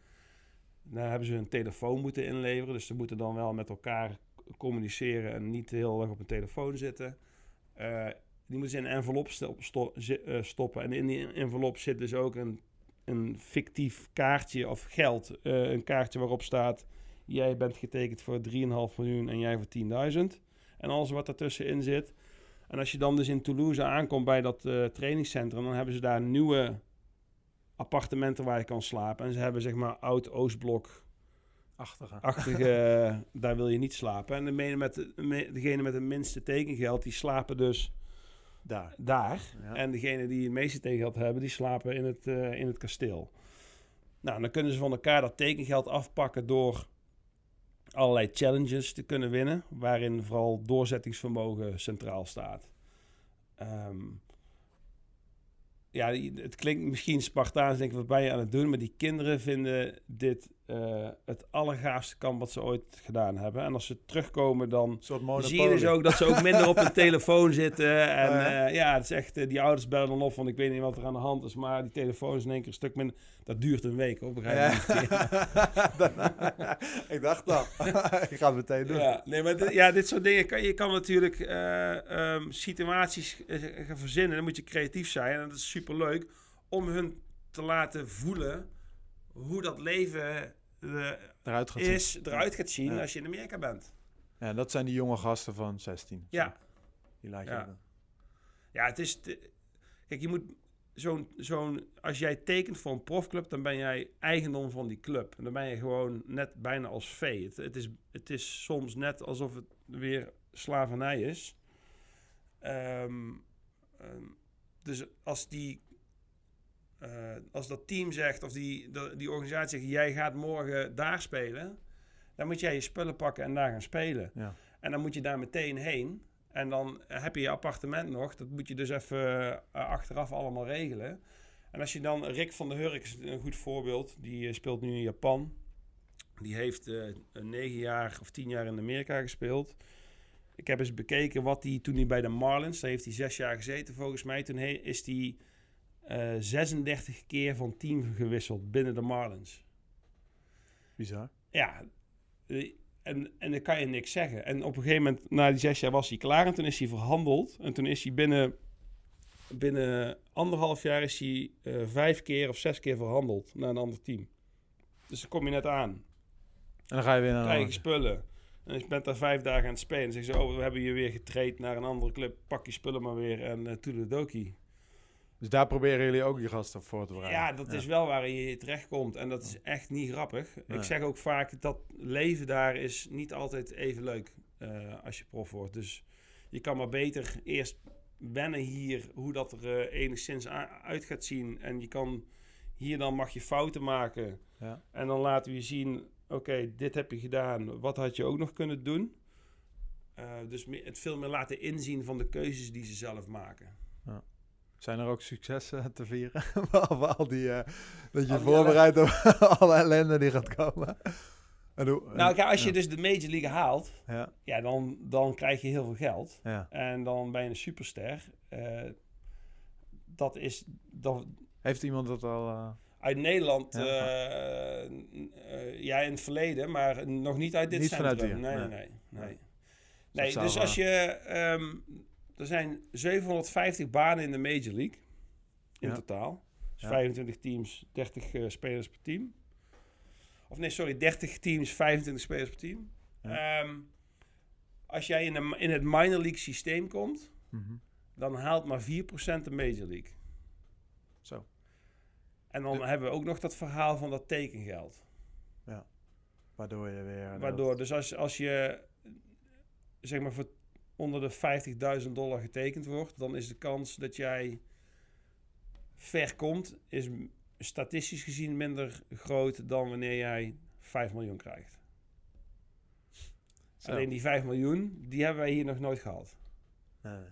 Dan hebben ze hun telefoon moeten inleveren. Dus ze moeten dan wel met elkaar communiceren en niet heel erg op een telefoon zitten. Eh, die moeten ze in een envelop sto- eh, stoppen. En in die envelop zit dus ook een, een fictief kaartje of geld. Eh, een kaartje waarop staat... Jij bent getekend voor 3,5 miljoen en jij voor 10.000. En alles wat ertussenin zit. En als je dan dus in Toulouse aankomt bij dat eh, trainingscentrum... dan hebben ze daar nieuwe appartementen waar je kan slapen. En ze hebben zeg maar oud Oostblok Achtige. achtige, *laughs* daar wil je niet slapen. En degene met, de, me- degene met het minste tekengeld, die slapen dus Daar. daar. Ja. En degene die het meeste tekengeld hebben, die slapen in het, eh, in het kasteel. Nou, dan kunnen ze van elkaar dat tekengeld afpakken door allerlei challenges te kunnen winnen, waarin vooral doorzettingsvermogen centraal staat. ehm, ja, het klinkt misschien Spartaans, denk ik, wat ben je aan het doen? Maar die kinderen vinden dit eh, het allergaafste kamp wat ze ooit gedaan hebben. En als ze terugkomen, dan zie je dus ook dat ze ook minder op hun *laughs* telefoon zitten. En Oh, ja? het is echt, eh, die ouders bellen dan op, want ik weet niet wat er aan de hand is. Maar die telefoon is in één keer een stuk minder. Dat duurt een week, hoor, begrijp je? Ja. *laughs* ik dacht al. *laughs* ik ga het meteen doen. Ja, nee, maar dit, ja, dit soort dingen kan je kan natuurlijk eh, ehm, situaties eh, gaan verzinnen. Dan moet je creatief zijn en dat is super leuk om hun te laten voelen hoe dat leven eh, Eruit gaat zien. is, eruit gaat zien Ja. als je in Amerika bent. Ja, dat zijn die jonge gasten van 16. Ja, Die laat je Ja. het is. te- kijk, je moet zo'n zo'n als jij tekent voor een profclub, dan ben jij eigendom van die club. En dan ben je gewoon net bijna als vee. Het, het, is, het is soms net alsof het weer slavernij is. Ehm, ehm, dus als die eh, als dat team zegt of die, dat- die organisatie zegt, jij gaat morgen daar spelen, dan moet jij je spullen pakken en daar gaan spelen. Ja. En dan moet je daar meteen heen. En dan heb je je appartement nog. Dat moet je dus even eh, achteraf allemaal regelen. En als je dan, Rick van der Hurk is een goed voorbeeld. Die eh, speelt nu in Japan. Die heeft negen jaar of tien jaar in Amerika gespeeld. Ik heb eens bekeken wat hij toen hij bij de Marlins, daar heeft hij zes jaar gezeten volgens mij. Toen is hij eh 36 keer van team gewisseld binnen de Marlins. Bizar. Ja, eh, en, en dan kan je niks zeggen. En op een gegeven moment, na die zes jaar, was hij klaar. En toen is hij verhandeld. En toen is hij binnen, binnen anderhalf jaar is hij eh, vijf keer of zes keer verhandeld naar een ander team. Dus dan kom je net aan. En dan ga je weer naar een Krijg je andere. spullen. En je bent daar vijf dagen aan het spelen. En zeggen ze, oh, we hebben je weer getraind naar een andere club. Pak je spullen maar weer en uh, toedeledokie. Dus daar proberen jullie ook je gasten voor te bereiden. Ja, dat is wel waar je terechtkomt. En dat is echt niet grappig. Nee. Ik zeg ook vaak dat leven daar is niet altijd even leuk eh, als je prof wordt. Dus je kan maar beter eerst wennen hier hoe dat er eh, enigszins uit gaat zien. En je kan hier dan mag je fouten maken. Ja. En dan laten we je zien, oké, dit heb je gedaan. Wat had je ook nog kunnen doen? Eh, dus het veel meer laten inzien van de keuzes die ze zelf maken. Zijn er ook successen *laughs* te vieren? *laughs* Behalve al die... eh, dat je Al voorbereidt op *laughs* alle ellende die gaat komen. En hoe, Nou, kijk, als je ja. dus de Major League haalt, Ja, ja, dan, dan krijg je heel veel geld. ja. En dan ben je een superster. Eh, dat is dat, Heeft iemand dat al... eh, uit Nederland, Ja. ja, in het verleden, maar nog niet uit dit Niet vanuit centrum. hier, Nee, nee, nee. nee. dus als je, ehm, er zijn 750 banen in de Major League in Ja. totaal. Dus Ja. 25 teams, 30 eh, spelers per team. Of nee, sorry, 30 teams, 25 spelers per team. Ehm, als jij in, een, in het minor league systeem komt, mhm. dan haalt maar 4% de Major League. Zo. En dan De- hebben we ook nog dat verhaal van dat tekengeld. Waardoor je weer... Waardoor, dus als, als je zeg maar voor onder de 50.000 dollar getekend wordt, dan is de kans dat jij ver komt, is statistisch gezien minder groot dan wanneer jij 5 miljoen krijgt. Zo. Alleen die 5 miljoen, die hebben wij hier nog nooit gehad. Nee, nee.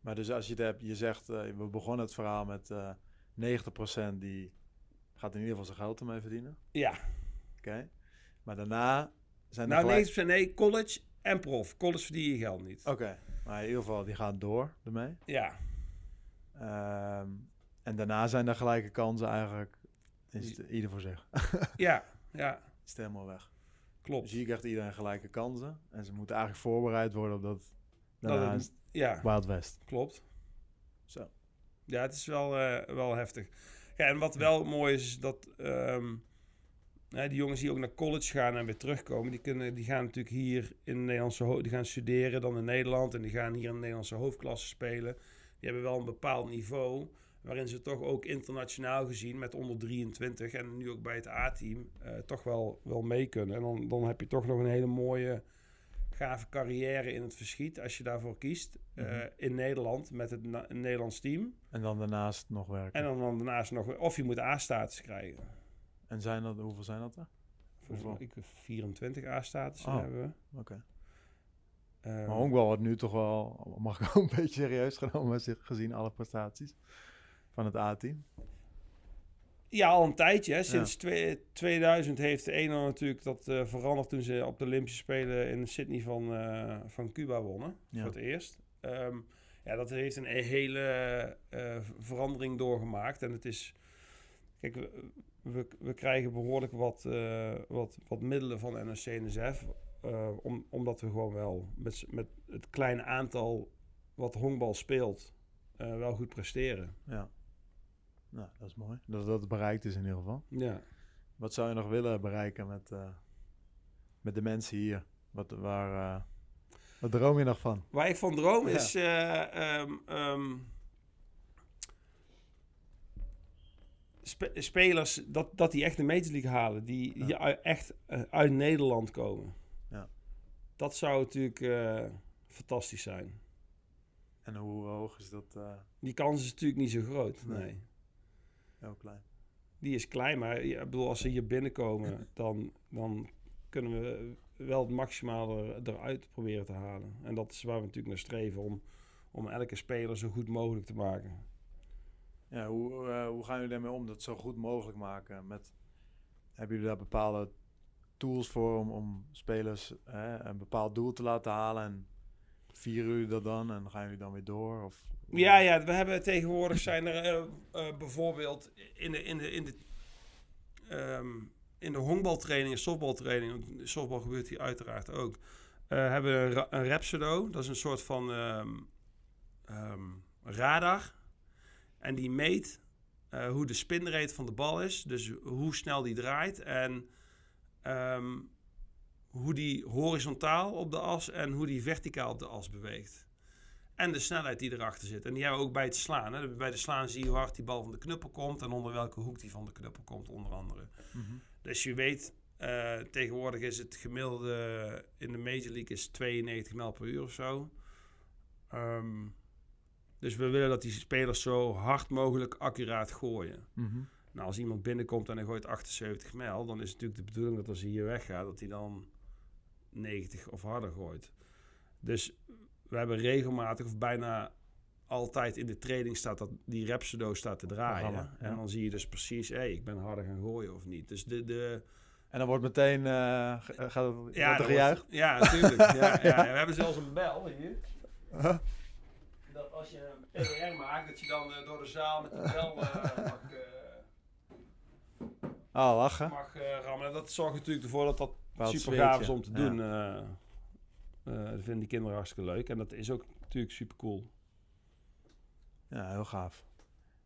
Maar dus als je het hebt, je zegt, eh, we begonnen het verhaal met eh 90% die gaat in ieder geval zijn geld ermee verdienen. Ja, Oké. Maar daarna zijn er nou gelijk... 90% nee, college en prof. College verdien je geld niet. Oké, maar in ieder geval, die gaan door ermee. Ja, Ehm, en daarna zijn er gelijke kansen eigenlijk. Is het ieder voor zich. *laughs* ja, ja, is het helemaal weg. klopt. Dus hier krijgt iedereen gelijke kansen. En ze moeten eigenlijk voorbereid worden op dat... Dat Daarna het- is het Ja, Wild West. klopt. Zo. Ja, het is wel, eh, wel heftig. Ja, en wat wel mooi is, is dat ehm, die jongens die ook naar college gaan en weer terugkomen, die, kunnen, die gaan natuurlijk hier in de Nederlandse die gaan studeren dan in Nederland en die gaan hier in de Nederlandse hoofdklasse spelen. Die hebben wel een bepaald niveau waarin ze toch ook internationaal gezien met onder 23 en nu ook bij het A-team eh, toch wel, wel mee kunnen. En dan, dan heb je toch nog een hele mooie gave carrière in het verschiet als je daarvoor kiest eh, Mhm. in Nederland met het Nederlands team. En dan daarnaast nog werken. En dan, dan daarnaast nog, of je moet A-status krijgen. En zijn dat, hoeveel zijn dat er? Volgens mij ik 24 A-status Oh. hebben we. Oké. Ehm, Maar honkbal wordt nu toch wel, mag ik ook een beetje serieus genomen, *laughs* gezien alle prestaties van het A-team. Ja, al een tijdje. Hè. Sinds twee- 2000 heeft de ene natuurlijk dat eh, veranderd toen ze op de Olympische Spelen in Sydney van, eh, van Cuba wonnen. Ja. Voor het eerst. Ehm, ja, dat heeft een hele eh, verandering doorgemaakt. En het is... Kijk, we, we, krijgen behoorlijk wat, eh, wat, wat middelen van NOC-NSF. eh, om, omdat we gewoon wel met, met het kleine aantal wat honkbal speelt... eh, wel goed presteren. Ja. Nou, dat is mooi. Dat dat bereikt is in ieder geval. Ja. Wat zou je nog willen bereiken met, eh, met de mensen hier? Wat, waar, eh, wat droom je nog van? Waar ik van droom Ja. is eh, ehm, ehm, spe- spelers dat, dat die echt de Major League halen, die Ja. ui- echt eh, uit Nederland komen. Ja. Dat zou natuurlijk eh, fantastisch zijn. En hoe hoog is dat? eh, Die kans is natuurlijk niet zo groot. Nee. Nee. heel klein. Die is klein, maar ja, ik bedoel, als ze hier binnenkomen, dan, dan kunnen we wel het maximale er- eruit proberen te halen. En dat is waar we natuurlijk naar streven, om, om elke speler zo goed mogelijk te maken. Ja, hoe, eh, hoe gaan jullie daarmee om? Dat zo goed mogelijk maken? Met, hebben jullie daar bepaalde tools voor om, om spelers hè, een bepaald doel te laten halen? En vieren jullie dat dan en gaan jullie dan weer door? Of, Ja, ja, we hebben tegenwoordig zijn er eh, eh, bijvoorbeeld in de, in de, in de, ehm, in de honkbaltraining en softbaltraining, softbal gebeurt hier uiteraard ook, hebben we een, een. Dat is een soort van ehm, ehm, radar. En die meet eh, hoe de spinrate van de bal is, dus hoe snel die draait en ehm, hoe die horizontaal op de as en hoe die verticaal op de as beweegt. En de snelheid die erachter zit. En die hebben we ook bij het slaan. Hè. Bij de slaan zie je hoe hard die bal van de knuppel komt en onder welke hoek die van de knuppel komt, onder andere. Mhm. Dus je weet, eh, tegenwoordig is het gemiddelde in de Major League is 92 mijl per uur of zo. Ehm, dus we willen dat die spelers zo hard mogelijk accuraat gooien. Mhm. Nou, als iemand binnenkomt en hij gooit 78 mijl, dan is het natuurlijk de bedoeling dat als hij hier weggaat, dat hij dan 90 of harder gooit. Dus we hebben regelmatig of bijna altijd in de training staat dat die Rhapsodo staat te draaien. Ja. En dan zie je dus precies, hé, ik ben harder gaan gooien of niet. Dus de... de En dan wordt meteen, ge- gaat het, wordt er dat gejuicht? wordt- ja, natuurlijk. *laughs* ja, ja. We hebben zelfs een bel hier. Dat als je een PR maakt, dat je dan eh, door de zaal met de bel eh, mag... eh, Ah, lachen. mag rammen. En dat zorgt natuurlijk ervoor dat dat Bepaald super gaaf is om te Ja. doen. eh, dat vinden die kinderen hartstikke leuk. En dat is ook natuurlijk super cool. Ja, heel gaaf.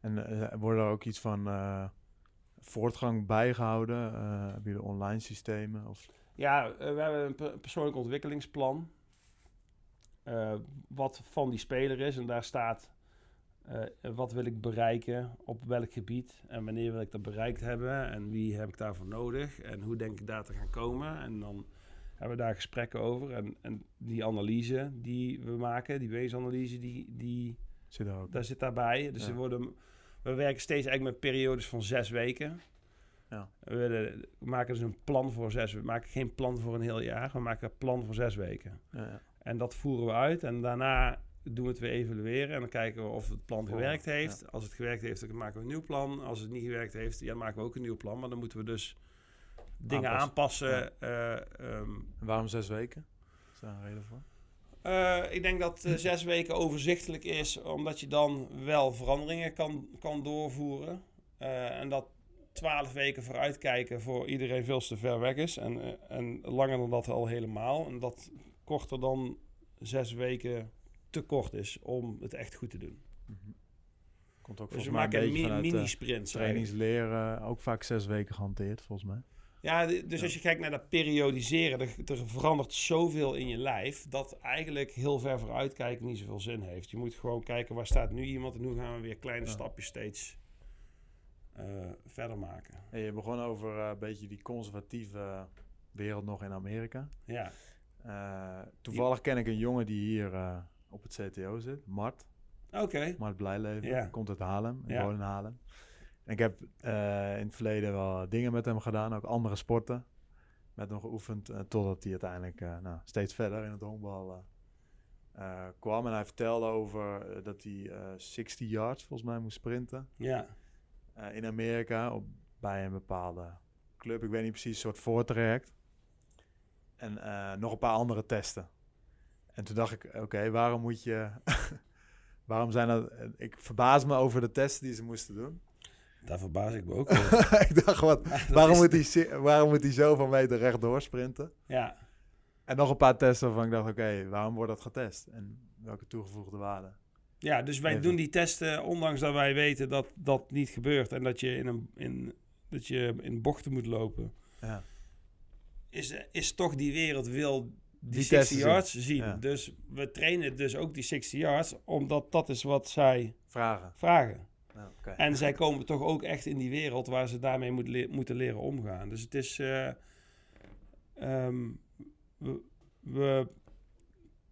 En wordt er ook iets van voortgang bijgehouden? Eh hebben jullie online systemen? Of... Ja, we hebben een per- persoonlijk ontwikkelingsplan. Eh, wat van die speler is. En daar staat eh, wat wil ik bereiken, op welk gebied en wanneer wil ik dat bereikt hebben en wie heb ik daarvoor nodig en hoe denk ik daar te gaan komen. En dan hebben we daar gesprekken over. En, en die analyse die we maken, die weesanalyse, die, die, Zit er ook? daar zit daarbij. Dus Ja. er worden, we werken steeds eigenlijk met periodes van zes weken. Ja. We, willen- we maken dus een plan voor zes We maken geen plan voor een heel jaar. We maken een plan voor zes weken. Ja, ja. En dat voeren we uit. En daarna doen we het weer evalueren. En dan kijken we of het plan gewerkt heeft. Als het gewerkt heeft, dan maken we een nieuw plan. Als het niet gewerkt heeft, ja, dan maken we ook een nieuw plan. Maar dan moeten we dus dingen Aanpassen. aanpassen. eh, ehm, En waarom zes weken? Is daar een reden voor? Eh, ik denk dat eh, zes weken overzichtelijk is, omdat je dan wel veranderingen kan, kan doorvoeren. Eh, en dat twaalf weken vooruitkijken voor iedereen veel te ver weg is. En, en langer dan dat al helemaal. En dat korter dan zes weken te kort is om het echt goed te doen. Komt ook Dus we maken een mi- eh, mini-sprints. trainingsleren. Ook vaak zes weken gehanteerd, volgens mij. Ja, dus als je kijkt naar dat periodiseren, er, er verandert zoveel in je lijf dat eigenlijk heel ver vooruitkijken niet zoveel zin heeft. Je moet gewoon kijken waar staat nu iemand en hoe gaan we weer kleine Ja. stapjes steeds eh, verder maken. En je begon over eh, een beetje die conservatieve wereld nog in Amerika. Ja, Eh, toevallig ken ik een jongen die hier eh, op het CTO zit, Mart. oké. Mart Blijleven. Ja. Komt uit Haarlem. Ik woon in Haarlem. En ik heb eh, in het verleden wel dingen met hem gedaan, ook andere sporten. Met hem geoefend, totdat hij uiteindelijk nou, steeds verder in het honkbal kwam en hij vertelde over dat hij eh 60 yards volgens mij moest sprinten Ja. in Amerika op, bij een bepaalde club. Ik weet niet precies, een soort voortraject. En eh, nog een paar andere testen. En toen dacht ik, oké, waarom moet je... *laughs* waarom zijn dat... Ik verbaas me over de testen die ze moesten doen. Daar verbaas ik me ook *laughs* over. ik dacht, wat, *laughs* waarom, moet hij, waarom moet hij zoveel meter rechtdoor sprinten? Ja. En nog een paar testen waarvan ik dacht, oké, waarom wordt dat getest? En welke toegevoegde waarde? Ja, dus wij Even. doen die testen ondanks dat wij weten dat dat niet gebeurt en dat je in, een, in, dat je in bochten moet lopen. Ja, Is, is toch die wereld wil die, Die 60 testen zien. yards zien. Ja. Dus we trainen dus ook die 60 yards, omdat dat is wat zij vragen. vragen. Nou. En zij komen toch ook echt in die wereld waar ze daarmee moet le- moeten leren omgaan. Dus het is. ehm, we, we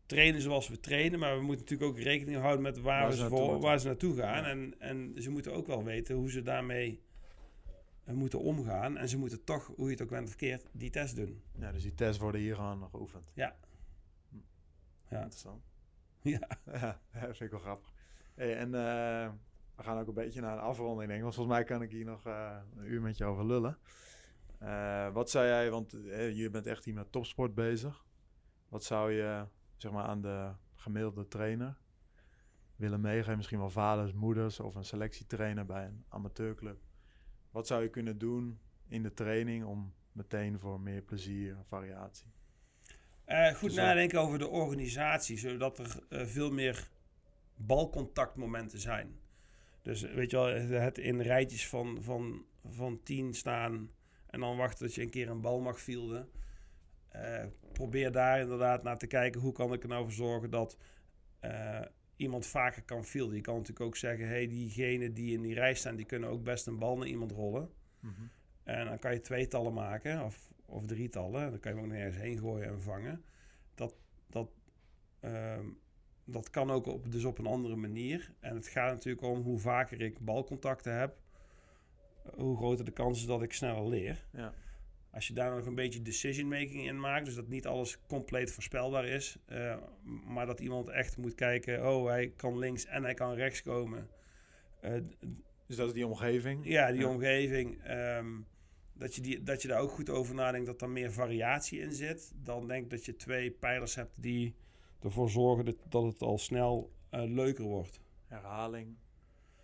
trainen zoals we trainen, maar we moeten natuurlijk ook rekening houden met waar, ze voor, waar ze naartoe gaan. Ja. En, en ze moeten ook wel weten hoe ze daarmee moeten omgaan. En ze moeten toch, hoe je het ook bent verkeerd, die test doen. Ja, dus die tests worden hier gewoon geoefend. Ja. Hm. Ja. Interessant. *laughs* Ja. Ja, *laughs* dat vind ik wel grappig. Hey, en eh, we gaan ook een beetje naar een afronding, denk ik. Want volgens mij kan ik hier nog eh, een uur met je over lullen. Eh, wat zou jij, want je bent echt hier met topsport bezig. Wat zou je, zeg maar, aan de gemiddelde trainer willen meegeven? Misschien wel vaders, moeders of een selectietrainer bij een amateurclub. Wat zou je kunnen doen in de training om meteen voor meer plezier en variatie? Eh, goed Dus nadenken over de organisatie, zodat er eh, veel meer balcontactmomenten zijn. Dus eh, weet je wel, het- in rijtjes van, van, van tien staan en dan wachten dat je een keer een bal mag fielden. Eh, probeer daar inderdaad naar te kijken hoe kan ik er nou voor zorgen dat eh, iemand vaker kan fielden. Je kan natuurlijk ook zeggen, hey, diegenen die in die rij staan, die kunnen ook best een bal naar iemand rollen. En dan kan je tweetallen maken, of, of drietallen. Dan kan je hem ook nog ergens heen gooien en vangen. Dat, dat, ehm, dat kan ook op, dus op een andere manier. En het gaat natuurlijk om hoe vaker ik balcontacten heb, hoe groter de kans is dat ik sneller leer. Ja. Als je daar nog een beetje decision making in maakt, dus dat niet alles compleet voorspelbaar is, eh, maar dat iemand echt moet kijken, oh hij kan links en hij kan rechts komen. Eh, Dus dat is die omgeving. ja, die Ja. omgeving. ehm, dat, je die, dat je daar ook goed over nadenkt dat er meer variatie in zit. Dan denk ik dat je twee pijlers hebt die ervoor zorgen dat, dat het al snel eh, leuker wordt. Herhaling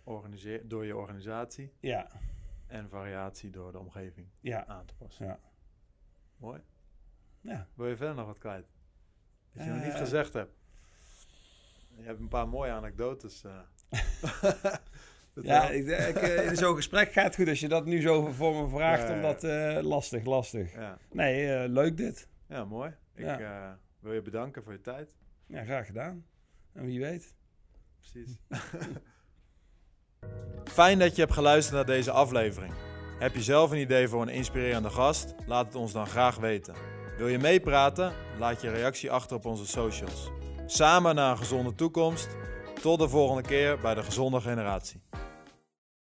organiseer, door je organisatie Ja, en variatie door de omgeving ja, aan te passen. ja. Mooi. ja. Wil je verder nog wat kwijt? Dat je nog niet Eh. gezegd hebt. Je hebt een paar mooie anekdotes. eh. *laughs* Ja, ik, ik, eh, in zo'n gesprek gaat het goed als je dat nu zo voor me vraagt, Ja, omdat lastig, lastig. ja. Nee, leuk dit. ja, mooi. Ik wil je bedanken voor je tijd. Ja, graag gedaan. En wie weet. Precies. *laughs* Fijn dat je hebt geluisterd naar deze aflevering. Heb je zelf een idee voor een inspirerende gast? Laat het ons dan graag weten. Wil je meepraten? Laat je reactie achter op onze socials. Samen naar een gezonde toekomst. Tot de volgende keer bij de Gezonde Generatie.